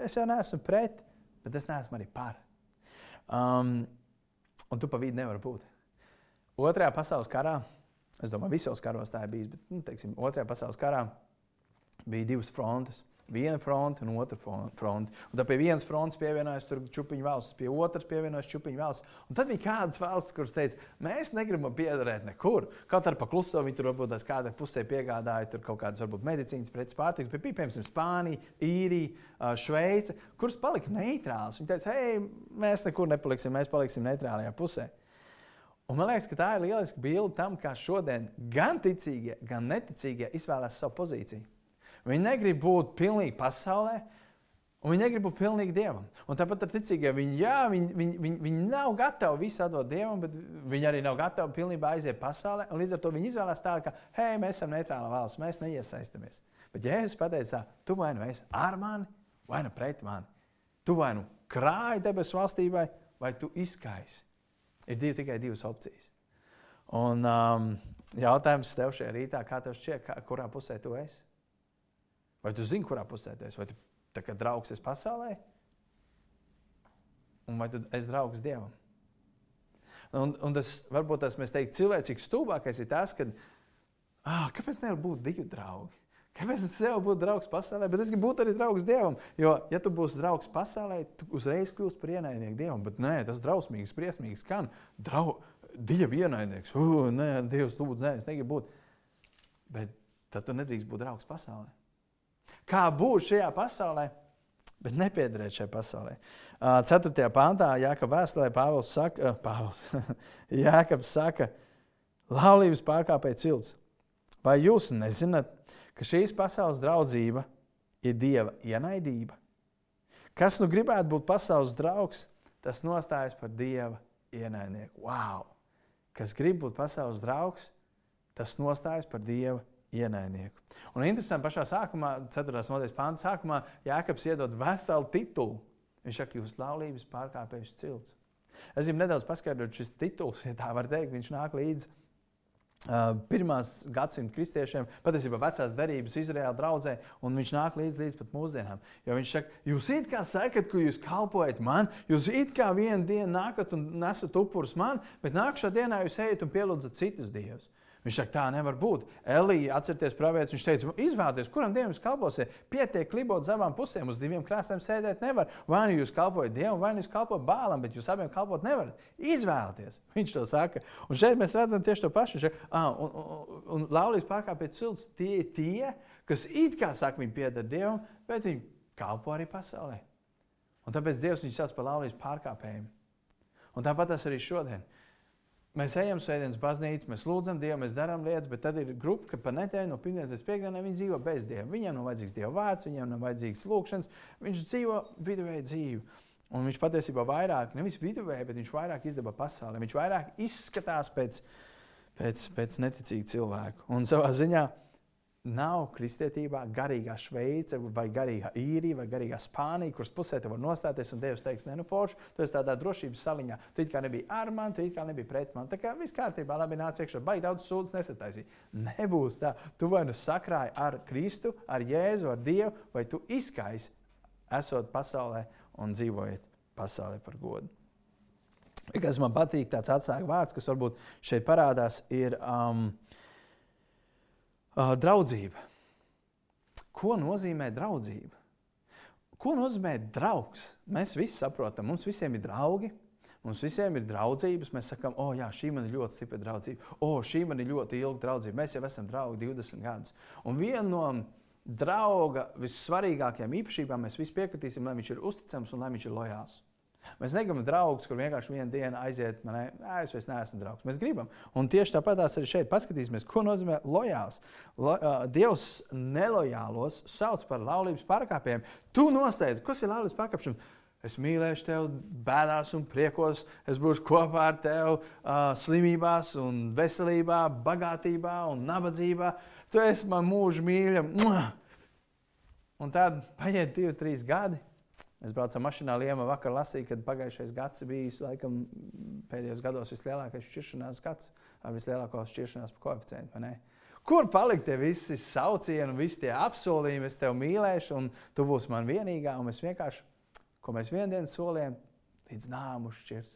es jau neesmu pret, bet es neesmu arī par. Um, un tu pa vidu nevari būt. Otrajā pasaules karā Es domāju, visos karos tā ir bijis, bet nu, teiksim, Otrajā pasaules karā bija divas frontes. Viena fronte un otra fronte. Un tad pie vienas frontes pievienojas čūpiņu valsts, pie otras pievienojas čūpiņu valsts. Un tad bija kādas valsts, kuras teica, mēs negribam piederēt nekur. Kaut arī pa kluso viņi tur varbūt kādā pusē piegādāja kaut kādas varbūt medicīnas preces pārtikas, bet bija piemēram Spānija, Īrija, Šveice, kuras palika neitrāls. Viņi teica, hei, mēs nekur nepaliksim, mēs paliksim neitrālajā pusē. Un man liekas, ka tā ir lieliska bilde tam, kā šodien gan ticīgie, gan neticīgie izvēlās savu pozīciju. Viņi negrib būt pilnīgi pasaulē, un viņi negrib būt pilnīgi dievam. Un tāpat ar ticīgiem viņi, jā, viņi, viņi, viņi, viņi nav gatavi visu atdot dievam, bet viņi arī nav gatavi pilnībā aiziet pasaulē. Līdz ar to viņi izvēlās tādu, ka, hei, mēs esam neitrāla valsts, mēs neiesaistamies. Bet Jēzus pateica, tā, tu vai nu esi ar mani, vai nu pret mani. Tu vai nu krāji debesu valstībai, vai tu izkaisi. Ir divi, tikai divas opcijas. Un um, jautājums tev šajā rītā, kā tev šķiet, kā, kurā pusē tu esi? Vai tu zini, kurā pusē tu esi? Vai tu tā kā draugs esi pasaulē? Un vai tu esi draugs Dievam? Un, un tas varbūt tas mēs teiktu cilvēcīgs stulbākais ir tas, ka ah, kāpēc nevar būt divi draugi? Kāpēc gan tev būtu draugs pasaulē, bet es gribu būt arī draugs Dievam? Jo, ja tu būsi draugs pasaulē, tu uzreiz kļūsi par ienaidnieku Dievam. Bet nē, tas drausmīgi, briesmīgi skan. Drau, Dieva ienaidnieks, uh, nē, Dievs, lūdzu, nē, es negribu būt. Bet tad tu nedrīkst būt draugs pasaulē. Kā būt šajā pasaulē, bet nepiederēt šai pasaulē? Uh, 4. pāntā Jākapa vēstulē Pāvils saka, Pāvils, [laughs] Jākaps saka, laulības pārkāpēji cilts. Vai jūs nezināt, ka šīs pasaules draudzība ir dieva ienaidība. Kas nu gribētu būt pasaules draugs, tas nostājas par dieva ienaidnieku. Wow! Kas grib būt pasaules draugs, tas nostājas par dieva ienaidnieku. Un interesanti, pašā sākumā, 4. nodaļas pānta sākumā, Jānis iedod veselu titulu. Viņš saka, jūs laulības pārkāpējus cilts. Es gribu nedaudz paskaidrot, šis tituls, ja tā var teikt, viņš nāk līdzi pirmās gadsimta kristiešiem, patiesībā vecās derības Izraēla draudzē, un viņš nāk līdz, līdz pat mūsdienām. Jo viņš saka, jūs it kā sakat, ka jūs kalpojat man, jūs it kā vienu dienu nākat un nesat upurus man, bet nākamā dienā jūs ejat un pielūdzat citus dievus. Viņš saka, tā nevar būt. Elīja, atcerieties, pravietis, viņš teica, izvēlieties, kuram dievam jūs kalposiet. Pietiek klibot uz abām pusēm, uz diviem krāsiem sēdēt nevar. Vai nu jūs kalpojat dievam, vai nu jūs kalpojat bālam, bet jūs abiem kalpot nevarat. Izvēlieties. [laughs] Viņš to saka. Un šeit mēs redzam tieši to pašu. Šeit, ah, un, un, un laulības pārkāpēji cilts tie ir tie, kas it kā saka, viņi pieder dievam, bet viņi kalpo arī pasaulē. Un tāpēc Dievs viņus sauc par laulības pārkāpējiem. Un tāpat tas arī šodien. Mēs ejam sēdienas baznīcā, mēs lūdzam Dievu, mēs darām lietas, bet tad ir grupa, ka pa nedēļu no pirmdienas līdz piekdienai viņi dzīvo bez Dieva. Viņiem nav vajadzīgs Dieva vārds, viņiem nav vajadzīgs lūgšanas, viņš dzīvo viduvēju dzīvi. Un viņš patiesībā vairāk, nevis viduvēji, bet viņš vairāk izdeva pasaulē. Viņš vairāk izskatās pēc, pēc, pēc neticīga cilvēka. Un savā ziņā Nav kristietībā garīgā Šveice, vai garīgā īrija, vai garīgā Spānija, kuras pusē te var nostāties un Dievs teiks, nē, nu, forši, tu esi tādā drošības saliņā. Tu kā nebija ar mani, tu kā nebija pret mani. Tā kā viss kārtībā, labi nāc iekšā, baigi daudz sūdzes nesataisīt. Nebūs tā. Tu vai nu sakrāji ar Kristu, ar Jēzu, ar Dievu, vai tu izkaisi, esot pasaulē un dzīvojot pasaulē par godu. Kas man patīk, tāds atsāka vārds, kas varbūt šeit parādās, ir. Um, Uh, draudzība. Ko nozīmē draudzība? Ko nozīmē draugs? Mēs visi saprotam, mums visiem ir draugi. Mums visiem ir draudzības. Mēs sakām, o, oh, jā, šī man ir ļoti stipra draudzība. O, oh, šī man ir ļoti ilga draudzība. Mēs jau esam draugi 20 gadus. Un viena no drauga vissvarīgākajām īpašībām mēs visi piekritīsim, lai viņš ir uzticams un lai viņš ir lojāls. Mēs negribam draugus, kur vienkārši vienu dienu aiziet, man ne, es vairs neesmu draugs. Mēs gribam. Un tieši tāpat arī šeit paskatīsimies, ko nozīmē lojāls. Lo, uh, Dievs nelojālos sauc par laulības pārkāpējiem. Tu nosteidz, kas ir laulības pārkāpšana? Es mīlēšu tevi bēdās un priekos. Es būšu kopā ar tevi uh, slimībās, un veselībā, bagātībā un nabadzībā. Tu esi man mūža mīļa. Un tad paiet divi, trīs gadi. Mēs braucam mašīnā, Liema vakar lasīja, kad pagājušais gads bijis laikam pēdējos gados vislielākais šķiršanās gads ar vislielāko šķiršanās koeficientu. Kur palika tie visi saucieni, visi tie apsolījumi, es tevi mīlēšu, un tu būsi man vienīgā, un mēs vienkārši, ko mēs vienu dienu solījām, līdz nāmu šķirs.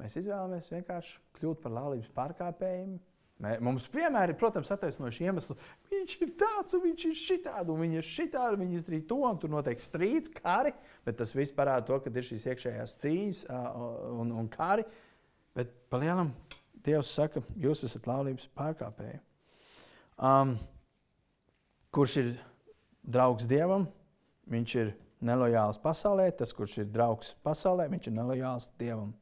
Mēs izvēlamies vienkārši kļūt par laulības pārkāpējiem, Mums vienmēr ir, protams, attaisnojuši iemesli. Viņš ir tāds, un viņš ir šitāds, un viņš ir šitāds, viņš izdarīja to, un tur notiek strīds, kari. Bet tas viss parāda to, ka ir šīs iekšējās cīņas un, un kari. Bet palielam Dievs saka, jūs esat laulības pārkāpēji. Um, kurš ir draugs Dievam, viņš ir nelojāls pasaulē. Tas, kurš ir draugs pasaulē, viņš ir nelojāls Dievam.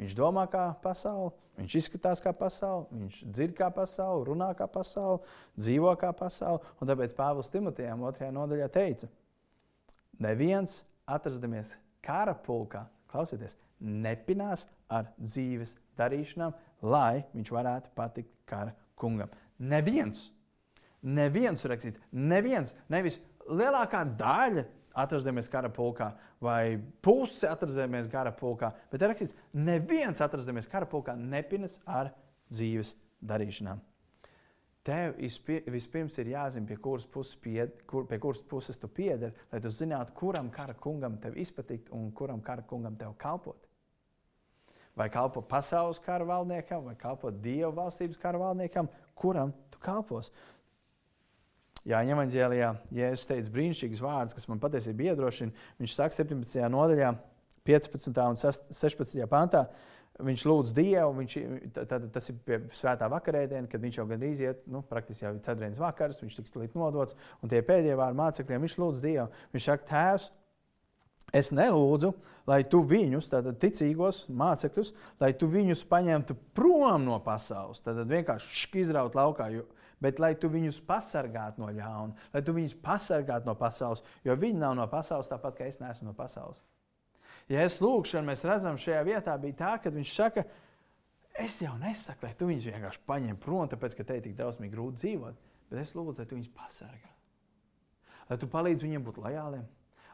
Viņš domā kā pasaule, viņš izskatās kā pasaule, viņš dzird kā pasaule, runā kā pasaule, dzīvo kā pasaule. Un tāpēc Pāvils Timotejam otrajā nodaļā teica, neviens atrastamies kara pulkā, klausieties, nepinās ar dzīves darīšanām, lai viņš varētu patikt kara kungam. Neviens, neviens rakstīts, neviens, nevis lielākā daļa atrastamies kara pulkā, vai pusi atrastamies kara pulkā, bet ir rakstīts, neviens atrastamies kara pulkā nepinas ar dzīves darīšanām. Tev vispirms ir jāzina, pie kuras puses, pied, kur, pie kuras puses tu piederi, lai tu zinātu, kuram kara kungam tev izpatikt un kuram kara kungam tev kalpot. Vai kalpo pasaules kara valdniekam, vai kalpo Dieva valstības kara valdniekam, kuram tu kalpos. Jā, Ņemaņģēlijā, ja es teicu brīnišķīgs vārds, kas man patiesībā iedrošina, viņš saka 17. nodaļā, 15. un 16. pantā, viņš lūdz Dievu, viņš, tad, tas ir pie svētā vakarēdiena, kad viņš jau gandrīz iet, nu, praktiski jau ir ceturtdienas vakars, viņš tiks līdz nodots, un tie pēdējie vārdi mācekļiem, viņš lūdz Dievu. Viņš saka, Tēvs, es nelūdzu, lai tu viņus, tātad ticīgos mācekļus, lai tu viņus paņemtu prom no pasaules, tad vienkārši izraut laukā, jo, bet lai tu viņus pasargātu no ļauna, lai tu viņus pasargātu no pasaules, jo viņi nav no pasaules tāpat kā es neesmu no pasaules. Ja es lūgšu, mēs redzam, šajā vietā bija tā, ka viņš saka, es jau nesaku, lai tu viņus vienkārši paņem prom, tāpēc ka te ir tik drausmīgi grūti dzīvot, bet es lūdzu, lai tu viņus pasargā. Lai tu palīdzi viņiem būt lojāliem,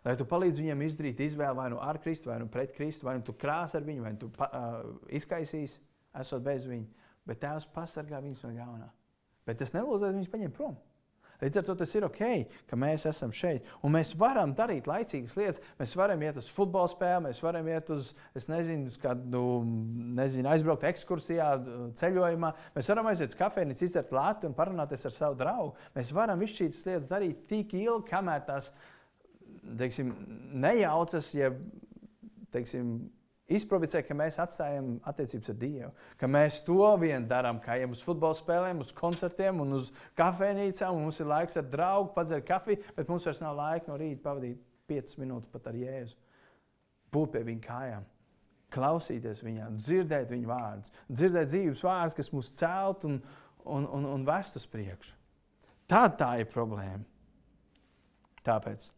lai tu palīdzi viņiem izdarīt izvēli vai nu ar Kristu, vai nu pret Kristu, vai nu tu krās ar viņu, vai nu tu pa, uh, izkaisīsi, esot bez viņa, bet Tēvs pasargā viņus no ļaunā. Bet es nelūdzu, lai viņus paņem prom. Līdz ar to tas ir ok, ka mēs esam šeit. Un mēs varam darīt laicīgas lietas. Mēs varam iet uz futbola spēli, mēs varam iet uz, nezinu, uz kādu, nezinu, aizbraukt ekskursijā, ceļojumā. Mēs varam aiziet uz kafejnīcu, izdzert lāti un parunāties ar savu draugu. Mēs varam visu šīs lietas darīt tik ilgi, kamēr tās teiksim, nejaucas, ja teiksim, izprovocē, ka mēs atstājam attiecības ar Dievu. Ka mēs to vien darām, kā ejam uz futbola spēlēm, uz koncertiem un uz kafejnīcām. Mums ir laiks ar draugu, padzert kafiju, bet mums vairs nav laika no rīta pavadīt 5 minūtes pat ar Jēzu. Būt pie viņa kājām, klausīties viņā, dzirdēt viņa vārdus, dzirdēt dzīves vārdus, kas mūs celt un, un, un, un vest uz priekšu. Tā, tā ir problēma. Tāpēc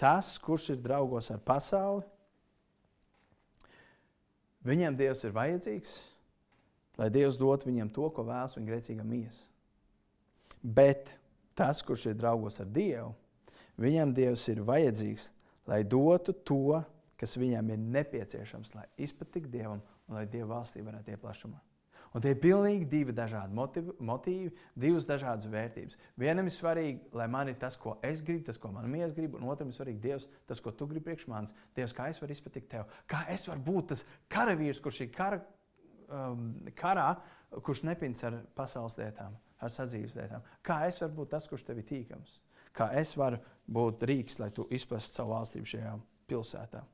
tas, kurš ir draugos ar pasauli, Viņiem Dievs ir vajadzīgs, lai Dievs dotu viņiem to, ko vēlas viņa grēcīgā miesa. Bet tas, kurš ir draugos ar Dievu, viņam Dievs ir vajadzīgs, lai dotu to, kas viņam ir nepieciešams, lai izpatiktu Dievam un lai Dieva valstī varētu iet plašumā. Un tie ir pilnīgi divi dažādi motivi, motīvi, divas dažādas vērtības. Vienam ir svarīgi, lai man ir tas, ko es gribu, tas, ko man mīlestības grib, un otram ir svarīgi Dievs, tas, ko tu gribi priekš manis. Dievs, kā es varu izpatikt tev, kā es varu būt tas karavīrs, kurš ir kara, um, karā, kurš nepins ar pasaules lietām, ar sadzīves lietām. Kā es varu būt tas, kurš tev ir tīkams? Kā es varu būt rīks, lai tu izprastu savu valstību šajā pilsētā?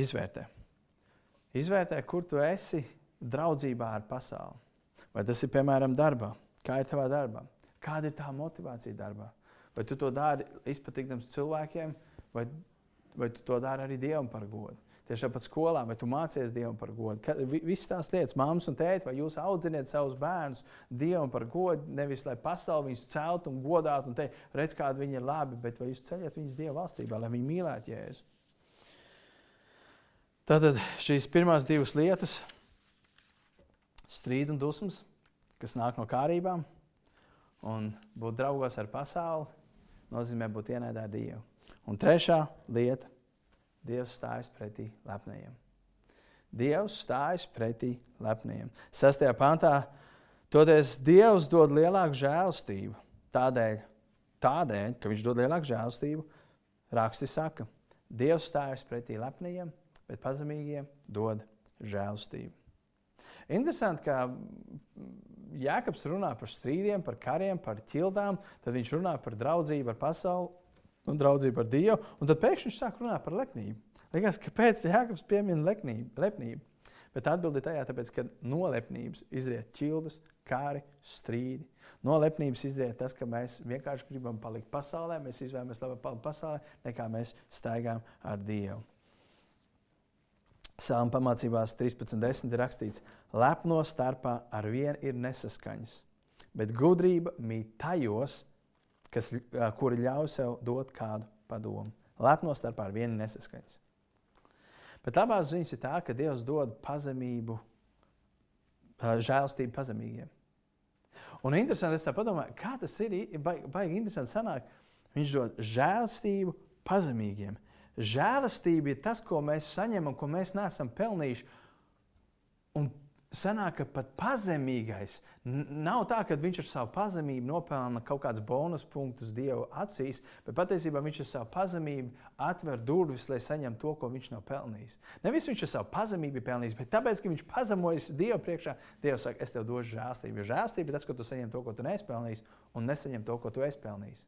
Izvērtē. Izvērtē, kur tu esi draudzībā ar pasauli. Vai tas ir piemēram darbā? Kā ir tavā darbā? Kāda ir tā motivācija darbā? Vai tu to dari izpatīkams cilvēkiem, vai, vai tu to dari arī Dievam par godu? Tieši tāpat skolā, vai tu mācies Dievam par godu? Visas tās lietas, māmas un tēti, vai jūs audziniet savus bērnus Dievam par godu, nevis lai pasauli viņus celtu un godātu un teikt, redz, kādi viņi ir labi, bet vai jūs ceļat viņus Dieva valstībā, lai viņi mīlētu Jēzu? Tātad šīs pirmās divas lietas, strīds un dusmas, kas nāk no kārībām, un būt draugos ar pasauli, nozīmē būt ienaidā Dievu. Un trešā lieta - Dievs stājas pretī lepniem. Dievs stājas pretī lepniem. Sastajā pantā toties Dievs dod lielāku žēlstību. Tādēļ, tādēļ, ka Viņš dod lielāku žēlstību, raksti saka, Dievs stājas pretī lepniem bet pazemīgiem dod žēlstību. Interesanti, ka Jēkabs runā par strīdiem, par kariem, par ķildām, tad viņš runā par draudzību ar pasauli un draudzību ar Dievu, un tad pēkšņi viņš sāk runāt par lepnību. Liekas, kāpēc Jēkabs piemin lepnību? lepnību? Bet atbildi tajā, tāpēc, ka no lepnības izriet ķildes, kāri, strīdi. No lepnības izriet tas, ka mēs vienkārši gribam palikt pasaulē, mēs izvēlamies labāk palikt pasaulē, nekā mēs staigājam ar Dievu. Sāma pamācībās 13.10 ir rakstīts, lepno starpā ar vienu ir nesaskaņas, bet gudrība mīt tajos, kas, kuri ļauj sev dot kādu padomu. Lepno starpā ar vienu nesaskaņas. Bet labās ziņas ir tā, ka Dievs dod pazemību, žēlstību pazemīgiem. Un interesanti, es tā padomāju, kā tas ir, baigi, baigi interesanti sanāk. Viņš dod žēlstību pazemīgiem. Žēlastība ir tas, ko mēs saņemam, ko mēs neesam pelnījuši. Un sanāk, ka pat pazemīgais nav tā, ka viņš ar savu pazemību nopelna kaut kādus bonus punktus Dieva acīs, bet patiesībā viņš ar savu pazemību atver durvis, lai saņemtu to, ko viņš nav pelnījis. Nevis viņš ar savu pazemību ir pelnījis, bet tāpēc, ka viņš pazemojas Dieva priekšā, Dievs saka, es tev došu žēlstību. Jo žēlstība ir tas, ka tu saņem to, ko tu neesi pelnījis, un nesaņem to, ko tu esi pelnījis.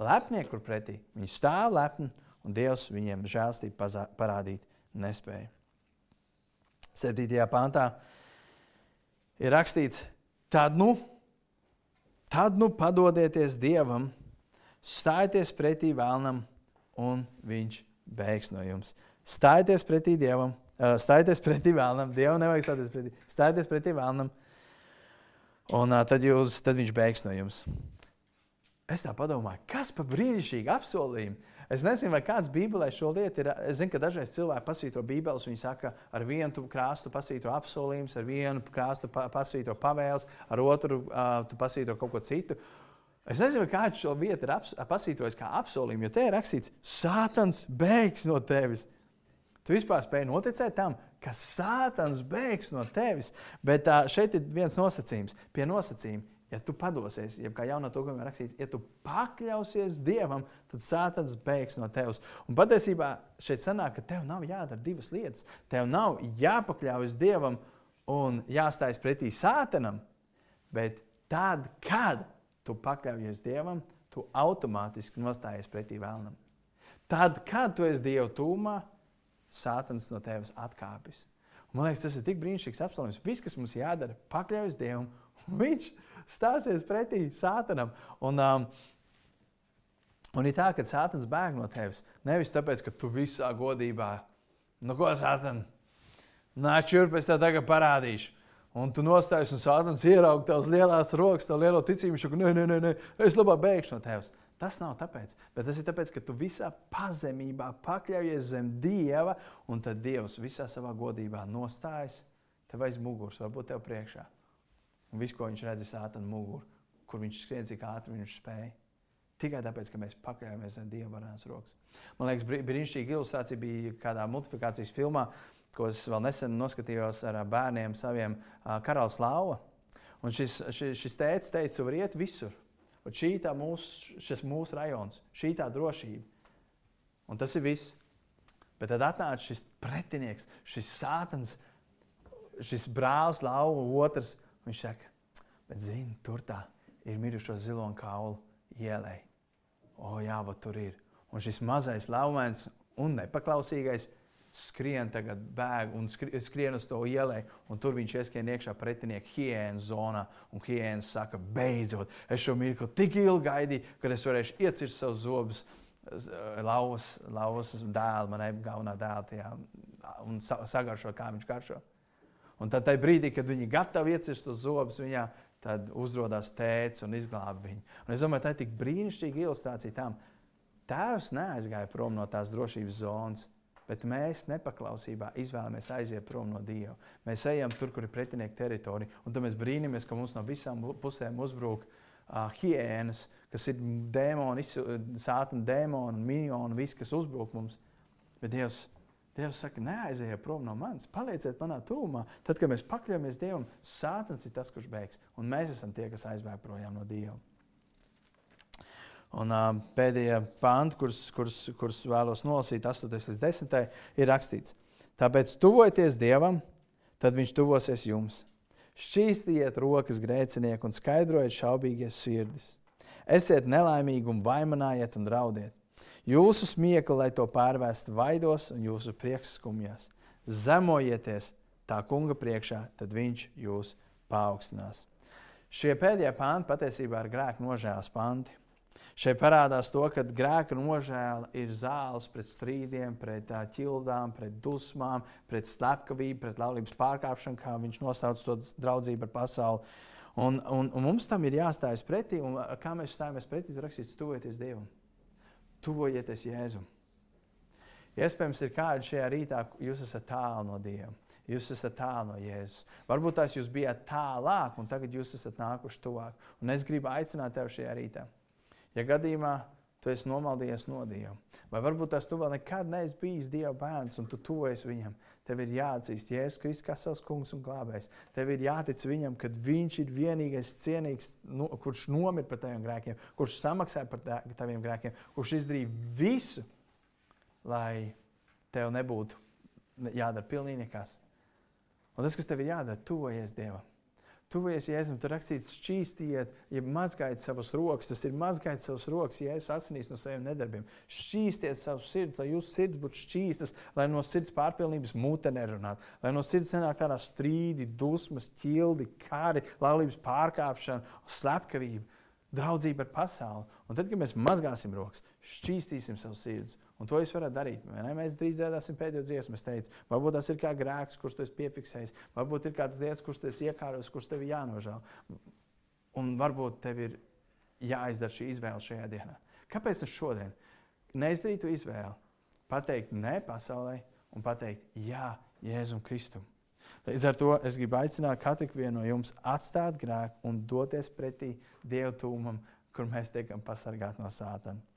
Lepnieku pretī viņi stāv lepni un Dievs viņiem žēlstību parādīt nespēja. 7. pāntā ir rakstīts, tad nu, tad nu padodieties Dievam, stājieties pretī vēlnam, un viņš bēgs no jums. Stājieties pretī Dievam, stājieties pretī vēlnam, Dievam nevajag stāties pretī, stājieties pretī vēlnam, un tad, jūs, tad viņš bēgs no jums. Es tā domāju, kas par brīnišķīgu apsolījumu. Es nezinu, vai kāds Bībelē šo lietu ir. Es zinu, ka dažreiz cilvēki pasīto Bībeles, viņi saka, ar vienu krāstu pasīto apsolījumus, ar vienu krāstu pasīto pavēles, ar otru uh, pasīto kaut ko citu. Es nezinu, kāda šo vietu ir pasītojis kā apsolījumu, jo te ir rakstīts, Sātans bēgs no tevis. Tu vispār spēj noticēt tam, ka Sātans bēgs no tevis. Bet uh, šeit ir viens nosacījums. Pie nosacījuma ja tu padosies, ja kā jaunā tulkojumā rakstīts, ja tu pakļausies Dievam, tad sātans bēgs no tevis. Un patiesībā šeit sanāk, ka tev nav jādara divas lietas. Tev nav jāpakļaujas Dievam un jāstājas pretī sātanam, bet tad, kad tu pakļaujies Dievam, tu automātiski nostājies pretī vēlnam. Tad, kad tu esi Dieva tūmā, sātans no tevis atkāpjas. Man liekas, tas ir tik brīnišķīgs apsolījums. Viss, kas mums jādara, pakļaujas Dievam, un Viņš stāsies pretī sātanam. Un, um, un ir tā, ka sātans bēg no tevis. Nevis tāpēc, ka tu visā godībā, nu ko sātan, nāc šurp, es tev tagad parādīšu. Un tu nostājies un sātans ierauga tavas lielās rokas, tavu lielo ticību. Viņš saka, nē, nē, nē, nē, es labāk bēgšu no tevis. Tas nav tāpēc, bet tas ir tāpēc, ka tu visā pazemībā pakļaujies zem Dieva, un tad Dievs visā savā godībā nostājas tev aiz muguras, varbūt tev priekšā. Un viss, ko viņš redz, ir sātana mugura, kur viņš skrien, cik ātri viņš spēja. Tikai tāpēc, ka mēs pakļāvāmies zem Dieva varenas rokas. Man liekas, brīnišķīga ilustrācija bija kādā multiplikācijas filmā, ko es vēl nesen noskatījos ar bērniem saviem Karalas Lāva. Un šis, šis, šis tēvs teica, tu vari iet visur. Un šī ir mūsu, šis mūsu rajons, šī tā drošība. Un tas ir viss. Bet tad atnāca šis pretinieks, šis sātans, šis brālis, lauva, otrs. Viņš saka, bet zini, tur tā ir mirušo ziloņu kaulu ielai. O, jā, va, tur ir. Un šis mazais lauvēns un nepaklausīgais skrien tagad bēg un skrien uz to ielai, un tur viņš ieskrien iekšā pretinieku hiēnas zonā, un hiēnas saka, beidzot, es šo mirkli tik ilgi gaidīju, kad es varēšu iecirst savus zobus lauvas, lauvas dēlu, manai galvenā dēla tajā, un sagaršot, kā viņš garšo. Un tad, brīdī, kad viņi gatavi iecirst uz zobus viņā, tad uzrādās tēvs un izglāba viņu. Un es domāju, tā ir tik brīnišķīga ilustrācija tam. Tēvs neaizgāja prom no tās drošības zonas, bet mēs nepaklausībā izvēlamies aiziet prom no Dieva. Mēs ejam tur, kur ir pretinieka teritorija, un tad mēs brīnamies, ka mums no visām pusēm uzbrūk uh, hiēnas, kas ir dēmoni, sātana dēmoni, minioni, viss, kas uzbrūk mums. Bet Dievs Dievs saka, neaiziet prom no manis, palieciet manā tūmā. Tad, kad mēs pakļaujamies Dievam, Sātans ir tas, kurš beigs. Un mēs esam tie, kas aizbēg projām no Dieva. Un uh, pēdējā pānta, kurus, kurus, kurus vēlos nolasīt, 8 līdz 10, ir rakstīts: Tāpēc tuvojieties Dievam, tad Viņš tuvosies jums. Šķīstiet rokas grēcinieku un skaidrojiet šaubīgie sirdis. Esiet nelaimīgi un vainojiet un raudiet. Jūsu smiekli, lai to pārvērstu vaidos un jūsu prieks skumjās. Zemojieties tā kunga priekšā, tad viņš jūs paaugstinās. Šie pēdējie panti patiesībā ir grēka nožēlas panti. Šeit parādās to, ka grēka nožēla ir zāles pret strīdiem, pret ķildām, pret dusmām, pret slepkavību, pret laulības pārkāpšanu, kā viņš nosauc to draudzību ar pasauli. Un, un, un mums tam ir jāstājas pretī, un kā mēs stājamies pretī, tur rakstīts, tuvojieties Dievam, tuvojieties Jēzum. Iespējams, ir kādi šajā rītā, jūs esat tālu no Dieva. Jūs esat tālu no Jēzus. Varbūt tās jūs bijāt tālāk, un tagad jūs esat nākuši tuvāk. Un es gribu aicināt tevi šajā rītā. Ja gadījumā tu esi nomaldījies no Dieva, vai varbūt tas tu vēl nekad neesi bijis Dieva bērns, un tu tuvojies viņam, tev ir jāatzīst Jēzus Kristus kā savs kungs un glābējs. Tev ir jātic viņam, ka viņš ir vienīgais cienīgs, nu, kurš nomira par taviem grēkiem, kurš samaksāja par taviem grēkiem, kurš izdarīja visu, lai tev nebūtu jādara pilnīgi nekas. Un tas, kas tev ir jādara, tuvojies Dievam. Tuvojies Jēzum, tur rakstīts, šķīstiet, ja mazgājiet savas rokas. Tas ir mazgājiet savas rokas, Jēzus asinīs no saviem nedarbiem. Šķīstiet savus sirds, lai jūsu sirds būtu šķīstas, lai no sirds pārpilnības mūte nerunātu, lai no sirds nenāk tādā strīdi, dusmas, ķildi, kari, laulības pārkāpšana, slepkavība, draudzība ar pasauli. Un tad, kad mēs mazgāsim rokas, šķīstīsim savus sirdis Un to jūs varat darīt. Mēs drīz dziedāsim pēdējo dziesmu. Es teicu, varbūt tas ir kā grēks, kurš tu esi piefiksējis. Varbūt ir kāds lietas, kurš tu esi iekārojis, kurš tev jānožēl. Un varbūt tev ir jāizdara šī izvēle šajā dienā. Kāpēc es šodien neizdarītu izvēli? Pateikt nē pasaulē un pateikt jā Jēzum Kristum. Līdz ar to es gribu aicināt katru no jums atstāt grēku un doties pretī Dieva tūmam, kur mēs tiekam pasargāti no sātana.